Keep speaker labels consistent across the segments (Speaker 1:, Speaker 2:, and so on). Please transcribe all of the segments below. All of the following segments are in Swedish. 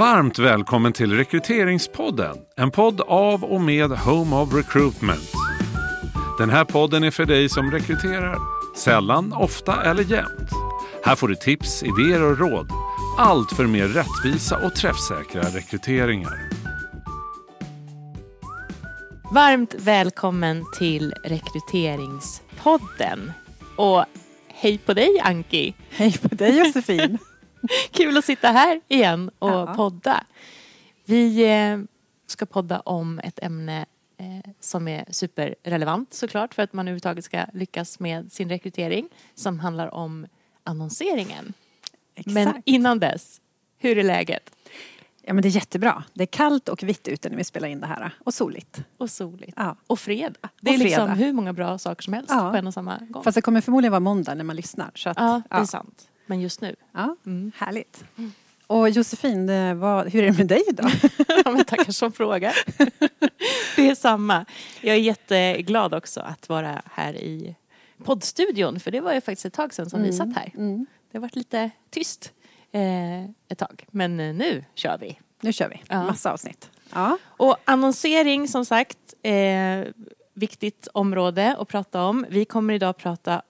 Speaker 1: Varmt välkommen till Rekryteringspodden. En podd av och med Home of Recruitment. Den här podden är för dig som rekryterar. Sällan, ofta eller jämt. Här får du tips, idéer och råd. Allt för mer rättvisa och träffsäkra rekryteringar.
Speaker 2: Varmt välkommen till Rekryteringspodden. Och hej på dig Anki!
Speaker 3: Hej på dig Josefin!
Speaker 2: Kul att sitta här igen och
Speaker 3: Ja.
Speaker 2: podda. Vi eh, ska podda om ett ämne eh, som är superrelevant såklart för att man överhuvudtaget ska lyckas med sin rekrytering som handlar om annonseringen. Men
Speaker 3: Exakt.
Speaker 2: innan dess, hur är läget?
Speaker 3: Ja men det är jättebra. Det är kallt och vitt ute när vi spelar in det här. Och soligt.
Speaker 2: Och soligt.
Speaker 3: Ja.
Speaker 2: Och fredag. Det är liksom
Speaker 3: fredag.
Speaker 2: hur många bra saker som helst
Speaker 3: Ja.
Speaker 2: på en och samma gång.
Speaker 3: Fast det kommer förmodligen vara måndag när man lyssnar. Så att,
Speaker 2: ja, det är
Speaker 3: ja.
Speaker 2: sant. Men just nu.
Speaker 3: Ja,
Speaker 2: Mm.
Speaker 3: härligt. Och Josefin, var, hur är det med dig idag?
Speaker 2: Ja, men tackar som frågar. Det är samma. Jag är jätteglad också att vara här i poddstudion. För det var ju faktiskt ett tag sedan som vi satt här.
Speaker 3: Mm.
Speaker 2: Det har varit lite tyst eh, ett tag. Men eh, nu kör vi.
Speaker 3: Nu kör vi.
Speaker 2: Ja.
Speaker 3: Massa avsnitt. Ja.
Speaker 2: Och annonsering som sagt, eh, viktigt område att prata om. Vi kommer idag prata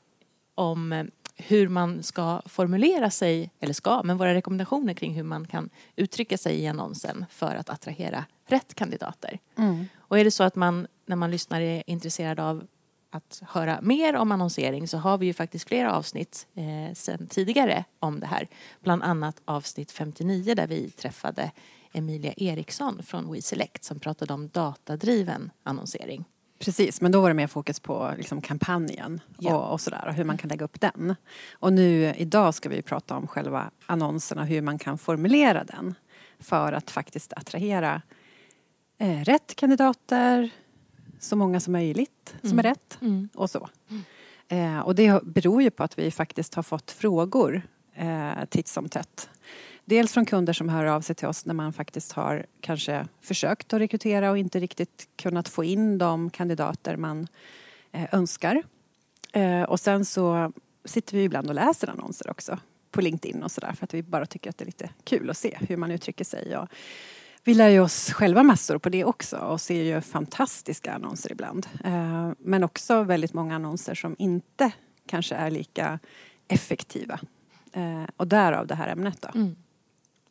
Speaker 2: om eh, hur man ska formulera sig, eller ska, men våra rekommendationer kring hur man kan uttrycka sig i annonsen för att attrahera rätt kandidater.
Speaker 3: Mm.
Speaker 2: Och är det så att man när man lyssnar är intresserad av att höra mer om annonsering så har vi ju faktiskt flera avsnitt eh, sen tidigare om det här. Bland annat avsnitt 59 där vi träffade Emilia Eriksson från WeSelect som pratade om datadriven annonsering.
Speaker 3: Precis, men då var det mer fokus på liksom, kampanjen
Speaker 2: Ja.
Speaker 3: och, och sådär och hur man kan lägga upp den. Och nu idag ska vi prata om själva annonsen och hur man kan formulera den för att faktiskt attrahera eh, rätt kandidater, så många som möjligt som är rätt och så. Eh, och det beror ju på att vi faktiskt har fått frågor eh, titt som tätt. Dels från kunder som hör av sig till oss när man faktiskt har kanske försökt att rekrytera och inte riktigt kunnat få in de kandidater man eh, önskar. Eh, och sen så sitter vi ibland och läser annonser också på LinkedIn och sådär för att vi bara tycker att det är lite kul att se hur man uttrycker sig. Och vi lär ju oss själva massor på det också och ser ju fantastiska annonser ibland. Eh, men också väldigt många annonser som inte kanske är lika effektiva. Och därav det här ämnet då. Mm.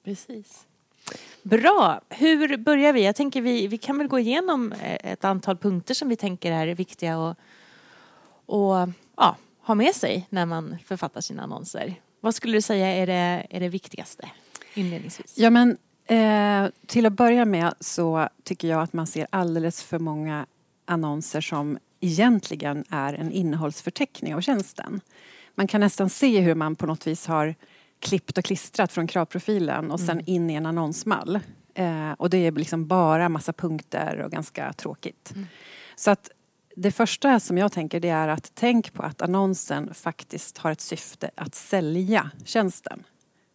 Speaker 2: Precis. Bra. Hur börjar vi? Jag tänker vi, vi kan väl gå igenom eh, ett antal punkter som vi tänker är viktiga och, och ja, ha med sig när man författar sina annonser. Vad skulle du säga är det, är det viktigaste inledningsvis?
Speaker 3: Ja men eh, till att börja med så tycker jag att man ser alldeles för många annonser som egentligen är en innehållsförteckning av tjänsten. Man kan nästan se hur man på något vis har klippt och klistrat från kravprofilen och sen in i en annonsmall. Eh, och det är liksom bara massa punkter och ganska tråkigt. Så att det första som jag tänker det är att tänk på att annonsen faktiskt har ett syfte att sälja tjänsten.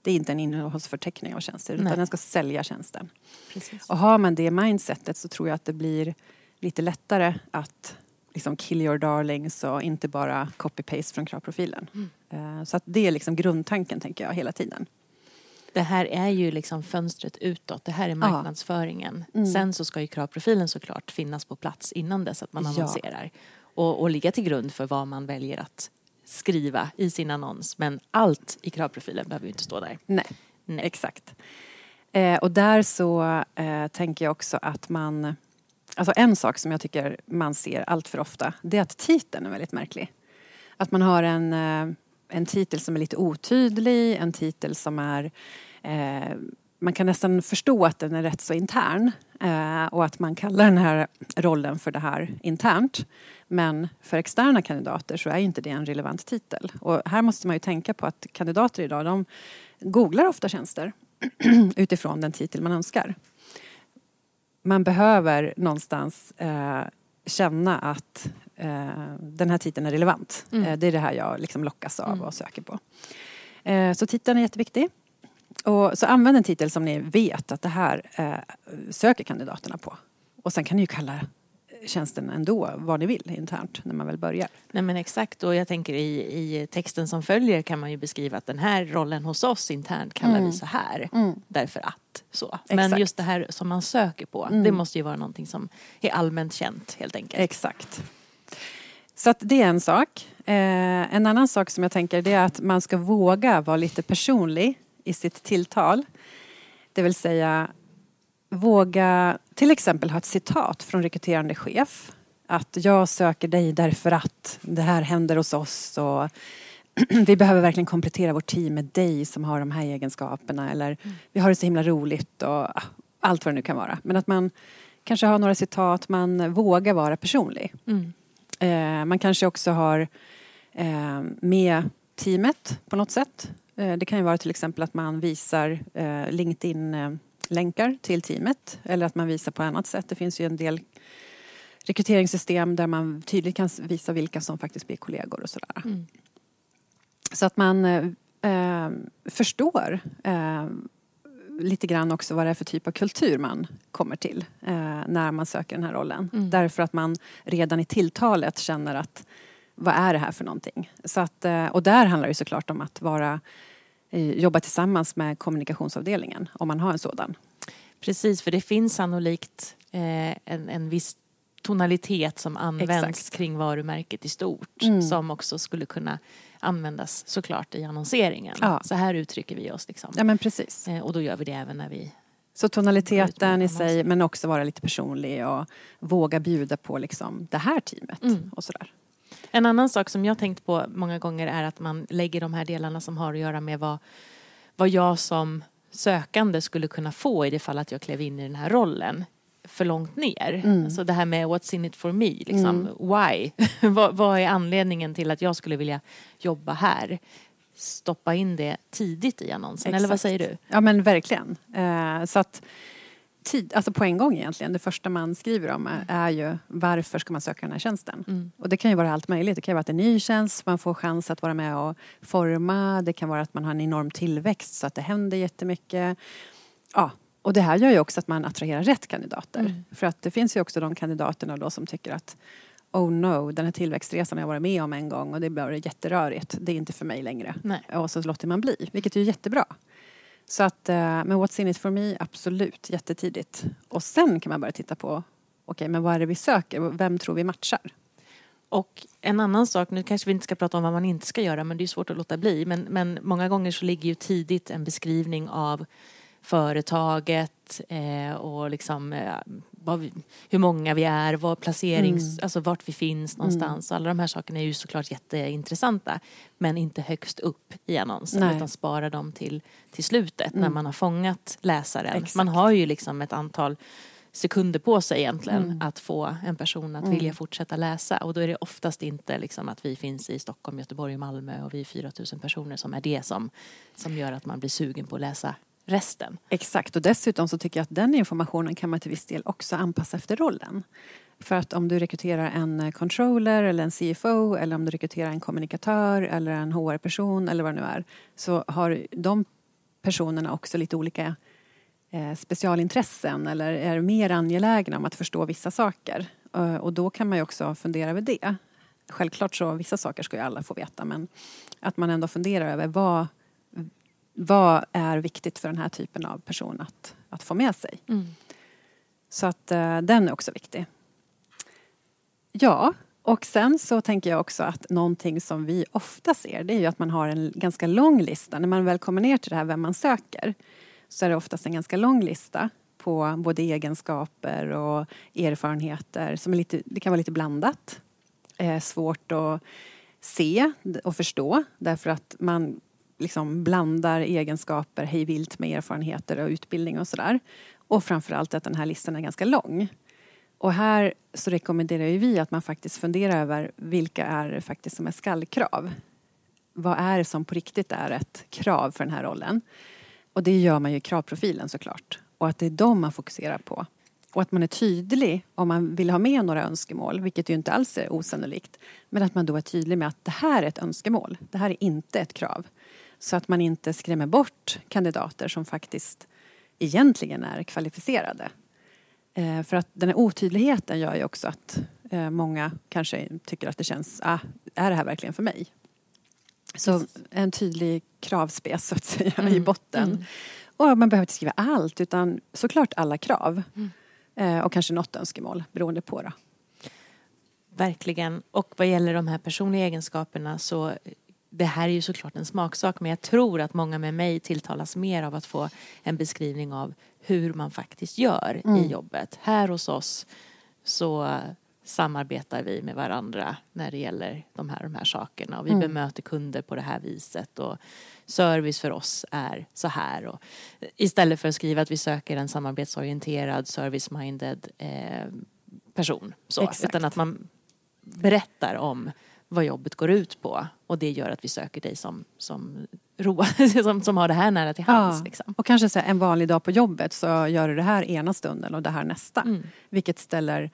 Speaker 3: Det är inte en innehållsförteckning av tjänster utan
Speaker 2: Nej.
Speaker 3: den ska sälja tjänsten.
Speaker 2: Precis.
Speaker 3: Och har man det mindsetet så tror jag att det blir lite lättare att liksom kill your darlings och inte bara copy-paste från kravprofilen. Eh, Så att det är liksom grundtanken tänker jag hela tiden.
Speaker 2: Det här är ju liksom fönstret utåt. Det här är marknadsföringen.
Speaker 3: Mm.
Speaker 2: Sen så ska ju kravprofilen såklart finnas på plats innan dess att man
Speaker 3: Ja.
Speaker 2: annonserar. Och, och ligga till grund för vad man väljer att skriva i sin annons. Men allt i kravprofilen behöver ju inte stå där.
Speaker 3: Nej,
Speaker 2: Nej.
Speaker 3: exakt. Eh, och där så eh, tänker jag också att man... Alltså en sak som jag tycker man ser allt för ofta det är att titeln är väldigt märklig. Att man har en, eh, en titel som är lite otydlig, en titel som är... Eh, man kan nästan förstå att den är rätt så intern eh, och att man kallar den här rollen för det här internt. Men för externa kandidater så är inte det en relevant titel. Och här måste man ju tänka på att kandidater idag de googlar ofta tjänster utifrån den titel man önskar. Man behöver någonstans eh, känna att eh, den här titeln är relevant.
Speaker 2: Mm.
Speaker 3: Eh, det är det här jag liksom lockas av
Speaker 2: Mm.
Speaker 3: och söker på. Eh, så titeln är jätteviktig. Och så använd en titel som ni vet att det här eh, söker kandidaterna på. Och sen kan ni ju kalla tjänsten ändå vad ni vill internt när man väl börjar.
Speaker 2: Nej men exakt och jag tänker i, i texten som följer kan man ju beskriva att den här rollen hos oss internt kallar
Speaker 3: Mm.
Speaker 2: vi så här.
Speaker 3: Mm.
Speaker 2: Därför att. Så. Men
Speaker 3: Exakt.
Speaker 2: just det här som man söker på,
Speaker 3: Mm.
Speaker 2: det måste ju vara någonting som är allmänt känt helt enkelt.
Speaker 3: Exakt. Så att det är en sak. Eh, en annan sak som jag tänker det är att man ska våga vara lite personlig i sitt tilltal. Det vill säga våga till exempel ha ett citat från rekryterande chef. Att jag söker dig därför att det här händer hos oss och vi behöver verkligen komplettera vårt team med dig som har de här egenskaperna eller vi har det så himla roligt och ah, allt vad det nu kan vara. Men att man kanske har några citat, man vågar vara personlig.
Speaker 2: Mm.
Speaker 3: Eh, man kanske också har eh, med teamet på något sätt. Eh, det kan ju vara till exempel att man visar eh, LinkedIn-länkar till teamet eller att man visar på annat sätt. Det finns ju en del rekryteringssystem där man tydligt kan visa vilka som faktiskt blir kollegor och sådär.
Speaker 2: Mm.
Speaker 3: Så att man eh, eh, förstår eh, lite grann också vad det är för typ av kultur man kommer till eh, när man söker den här rollen.
Speaker 2: Mm.
Speaker 3: Därför att man redan i tilltalet känner att vad är det här för någonting? Så att, eh, och där handlar det såklart om att vara, eh, jobba tillsammans med kommunikationsavdelningen om man har en sådan.
Speaker 2: Precis, för det finns sannolikt en, en viss tonalitet som används
Speaker 3: Exakt.
Speaker 2: kring varumärket i stort
Speaker 3: Mm.
Speaker 2: som också skulle kunna användas såklart i annonseringen.
Speaker 3: Ja.
Speaker 2: Så här uttrycker vi oss. Liksom.
Speaker 3: Ja men precis.
Speaker 2: Eh, och då gör vi det även när vi...
Speaker 3: Så tonaliteten i sig men också vara lite personlig och våga bjuda på liksom det här teamet
Speaker 2: Mm.
Speaker 3: och sådär.
Speaker 2: En annan sak som jag tänkt på många gånger är att man lägger de här delarna som har att göra med vad, vad jag som sökande skulle kunna få i det fall att jag klev in i den här rollen för långt ner.
Speaker 3: Mm.
Speaker 2: Alltså det här med what's in it for me, liksom, why? vad, vad är anledningen till att jag skulle vilja jobba här? Stoppa in det tidigt i annonsen, eller vad
Speaker 3: Exakt.
Speaker 2: säger du?
Speaker 3: Ja men verkligen. Eh, så att tid, alltså på en gång egentligen, det första man skriver om är, är ju varför ska man söka den här tjänsten?
Speaker 2: Mm.
Speaker 3: Och det kan ju vara allt möjligt. Det kan ju vara att det är en ny tjänst, man får chans att vara med och forma. Det kan vara att man har en enorm tillväxt så att det händer jättemycket. Ja, och det här gör ju också att man attraherar rätt kandidater.
Speaker 2: Mm.
Speaker 3: För att det finns ju också de kandidaterna då som tycker att Oh no, den här tillväxtresan har jag varit med om en gång och det blev jätterörigt. Det är inte för mig längre.
Speaker 2: Nej.
Speaker 3: Och så låter man bli, vilket är jättebra. Så att, eh, men What's in it for me, absolut, jättetidigt. Och sen kan man börja titta på, okej men vad är det vi söker? Vem tror vi matchar?
Speaker 2: Och en annan sak, nu kanske vi inte ska prata om vad man inte ska göra men det är svårt att låta bli. Men, men många gånger så ligger ju tidigt en beskrivning av företaget eh, och liksom eh, vi, hur många vi är, vad placerings,
Speaker 3: Mm.
Speaker 2: alltså vart vi finns någonstans. Alla de här sakerna är ju såklart jätteintressanta men inte högst upp i annonsen
Speaker 3: Nej.
Speaker 2: utan spara dem till, till slutet när
Speaker 3: Mm.
Speaker 2: man har fångat läsaren.
Speaker 3: Exakt.
Speaker 2: Man har ju liksom ett antal sekunder på sig egentligen
Speaker 3: Mm.
Speaker 2: att få en person att
Speaker 3: Mm.
Speaker 2: vilja fortsätta läsa och då är det oftast inte liksom att vi finns i Stockholm, Göteborg och Malmö och vi är 4 000 personer som är det som, som gör att man blir sugen på att läsa resten.
Speaker 3: Exakt, och dessutom så tycker jag att den informationen kan man till viss del också anpassa efter rollen. För att om du rekryterar en eh, controller eller en CFO eller om du rekryterar en kommunikatör eller en HR-person eller vad det nu är så har de personerna också lite olika eh, specialintressen eller är mer angelägna om att förstå vissa saker. Eh, och då kan man ju också fundera över det. Självklart så vissa saker ska ju alla få veta men att man ändå funderar över vad, vad är viktigt för den här typen av person att, att få med sig. Så att eh, den är också viktig. Ja, och sen så tänker jag också att någonting som vi ofta ser det är ju att man har en ganska lång lista. När man väl kommer ner till det här vem man söker så är det oftast en ganska lång lista på både egenskaper och erfarenheter som är lite, det kan vara lite blandat. Eh, svårt att se och förstå därför att man liksom blandar egenskaper hej vilt med erfarenheter och utbildning och sådär. Och framförallt att den här listan är ganska lång. Och här så rekommenderar ju vi att man faktiskt funderar över vilka är det faktiskt som är skallkrav. Vad är det som på riktigt är ett krav för den här rollen? Och det gör man ju i kravprofilen såklart. Och att det är dem man fokuserar på. Och att man är tydlig om man vill ha med några önskemål, vilket ju inte alls är osannolikt. Men att man då är tydlig med att det här är ett önskemål, det här är inte ett krav. Så att man inte skrämmer bort kandidater som faktiskt egentligen är kvalificerade. Eh, för att den här otydligheten gör ju också att eh, många kanske tycker att det känns, ah, är det här verkligen för mig? Så en tydlig kravspec så att säga i
Speaker 2: Mm,
Speaker 3: botten.
Speaker 2: mm.
Speaker 3: Och man behöver inte skriva allt utan såklart alla krav. Eh, och kanske något önskemål beroende på. Då.
Speaker 2: Verkligen. Och vad gäller de här personliga egenskaperna så det här är ju såklart en smaksak men jag tror att många med mig tilltalas mer av att få en beskrivning av hur man faktiskt gör i jobbet. Här hos oss så samarbetar vi med varandra när det gäller de här, de här sakerna och vi bemöter kunder på det här viset och service för oss är så här. Och istället för att skriva att vi söker en samarbetsorienterad, service-minded eh, person. Så,
Speaker 3: Exakt.
Speaker 2: utan att man berättar om vad jobbet går ut på och det gör att vi söker dig som, som, roa, som, som har det här nära till hands.
Speaker 3: Ja.
Speaker 2: Liksom.
Speaker 3: Och kanske så en vanlig dag på jobbet så gör du det här ena stunden och det här nästa.
Speaker 2: Mm.
Speaker 3: Vilket ställer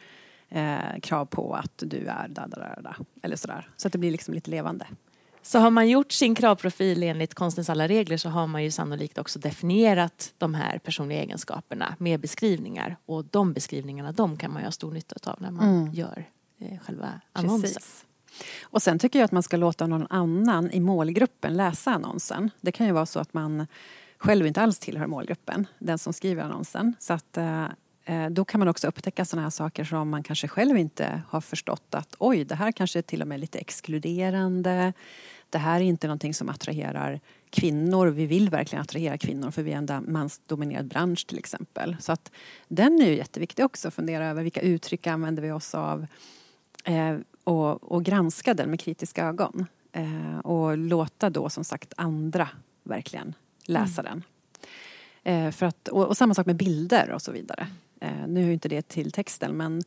Speaker 3: eh, krav på att du är da, da, da, da, eller sådär. Så att det blir liksom lite levande.
Speaker 2: Så har man gjort sin kravprofil enligt konstens alla regler så har man ju sannolikt också definierat de här personliga egenskaperna med beskrivningar. Och de beskrivningarna de kan man ju ha stor nytta av när man
Speaker 3: Mm.
Speaker 2: gör eh, själva annonsen.
Speaker 3: Precis. Och sen tycker jag att man ska låta någon annan i målgruppen läsa annonsen. Det kan ju vara så att man själv inte alls tillhör målgruppen, den som skriver annonsen. Så att eh, eh då kan man också upptäcka sådana här saker som man kanske själv inte har förstått att oj, det här kanske är till och med lite exkluderande. Det här är inte någonting som attraherar kvinnor. Vi vill verkligen attrahera kvinnor för vi är en mansdominerad bransch till exempel. Så att den är ju jätteviktig också, att fundera över vilka uttryck använder vi oss av. Eh, och, och granska den med kritiska ögon. Eh, och låta då som sagt andra verkligen läsa den. Eh, för att, och, och samma sak med bilder och så vidare. Eh, nu är inte det till texten men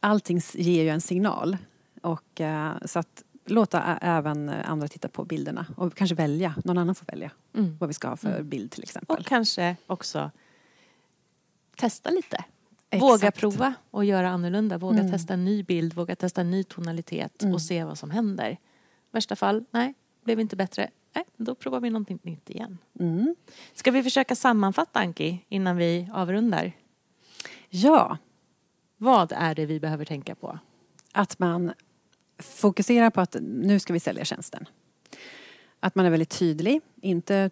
Speaker 3: allting ger ju en signal. Och, eh, så att låta även andra titta på bilderna och kanske välja, någon annan får välja
Speaker 2: Mm.
Speaker 3: vad vi ska ha för bild till exempel.
Speaker 2: Och kanske också testa lite.
Speaker 3: Exakt.
Speaker 2: Våga prova och göra annorlunda. Våga
Speaker 3: Mm.
Speaker 2: testa en ny bild, våga testa en ny tonalitet
Speaker 3: Mm.
Speaker 2: och se vad som händer. Värsta fall, nej, blev inte bättre. Nej, då provar vi någonting nytt igen.
Speaker 3: Mm.
Speaker 2: Ska vi försöka sammanfatta Anki innan vi avrundar?
Speaker 3: Ja,
Speaker 2: Vad är det vi behöver tänka på?
Speaker 3: att man fokuserar på att nu ska vi sälja tjänsten. Att man är väldigt tydlig, inte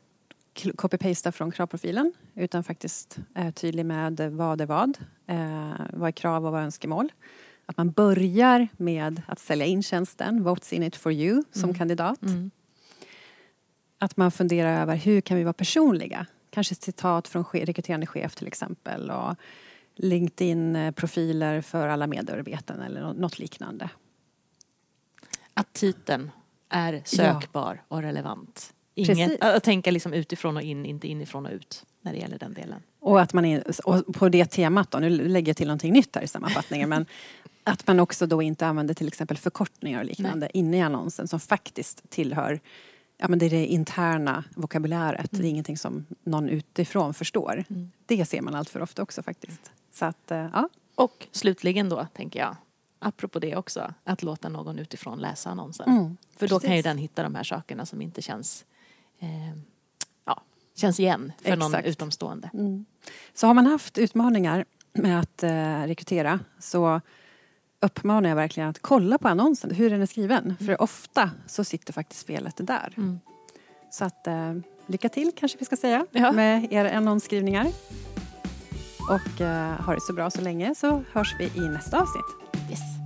Speaker 3: copy-pasta från kravprofilen utan faktiskt är tydlig med vad är vad, eh, vad är krav och vad är önskemål. Att man börjar med att sälja in tjänsten, what's in it for you, som kandidat.
Speaker 2: Mm.
Speaker 3: Att man funderar över hur kan vi vara personliga? Kanske citat från rekryterande chef till exempel och LinkedIn-profiler för alla medarbetare eller nå- något liknande.
Speaker 2: Att titeln är sökbar och relevant. Inget,
Speaker 3: Precis.
Speaker 2: att tänka liksom utifrån och in, inte inifrån och ut när det gäller den delen.
Speaker 3: Och, att man är, och på det temat då, nu lägger jag till någonting nytt här i sammanfattningen, men att man också då inte använder till exempel förkortningar och liknande inne i annonsen som faktiskt tillhör Ja, men det är det interna vokabuläret. Det är ingenting som någon utifrån förstår. Det ser man allt för ofta också faktiskt. Så att, eh, ja.
Speaker 2: Och slutligen då, tänker jag, apropå det också, att låta någon utifrån läsa annonsen.
Speaker 3: Mm,
Speaker 2: För då kan ju
Speaker 3: precis.
Speaker 2: den hitta de här sakerna som inte känns, eh, ja, känns igen för någon
Speaker 3: Exakt.
Speaker 2: utomstående.
Speaker 3: Så har man haft utmaningar med att eh, rekrytera så uppmanar jag verkligen att kolla på annonsen, hur den är skriven. För ofta så sitter faktiskt felet där.
Speaker 2: Mm.
Speaker 3: Så att eh, lycka till kanske vi ska säga
Speaker 2: Ja.
Speaker 3: med era annonsskrivningar. Och eh, ha det så bra så länge så hörs vi i nästa avsnitt.
Speaker 2: Yes.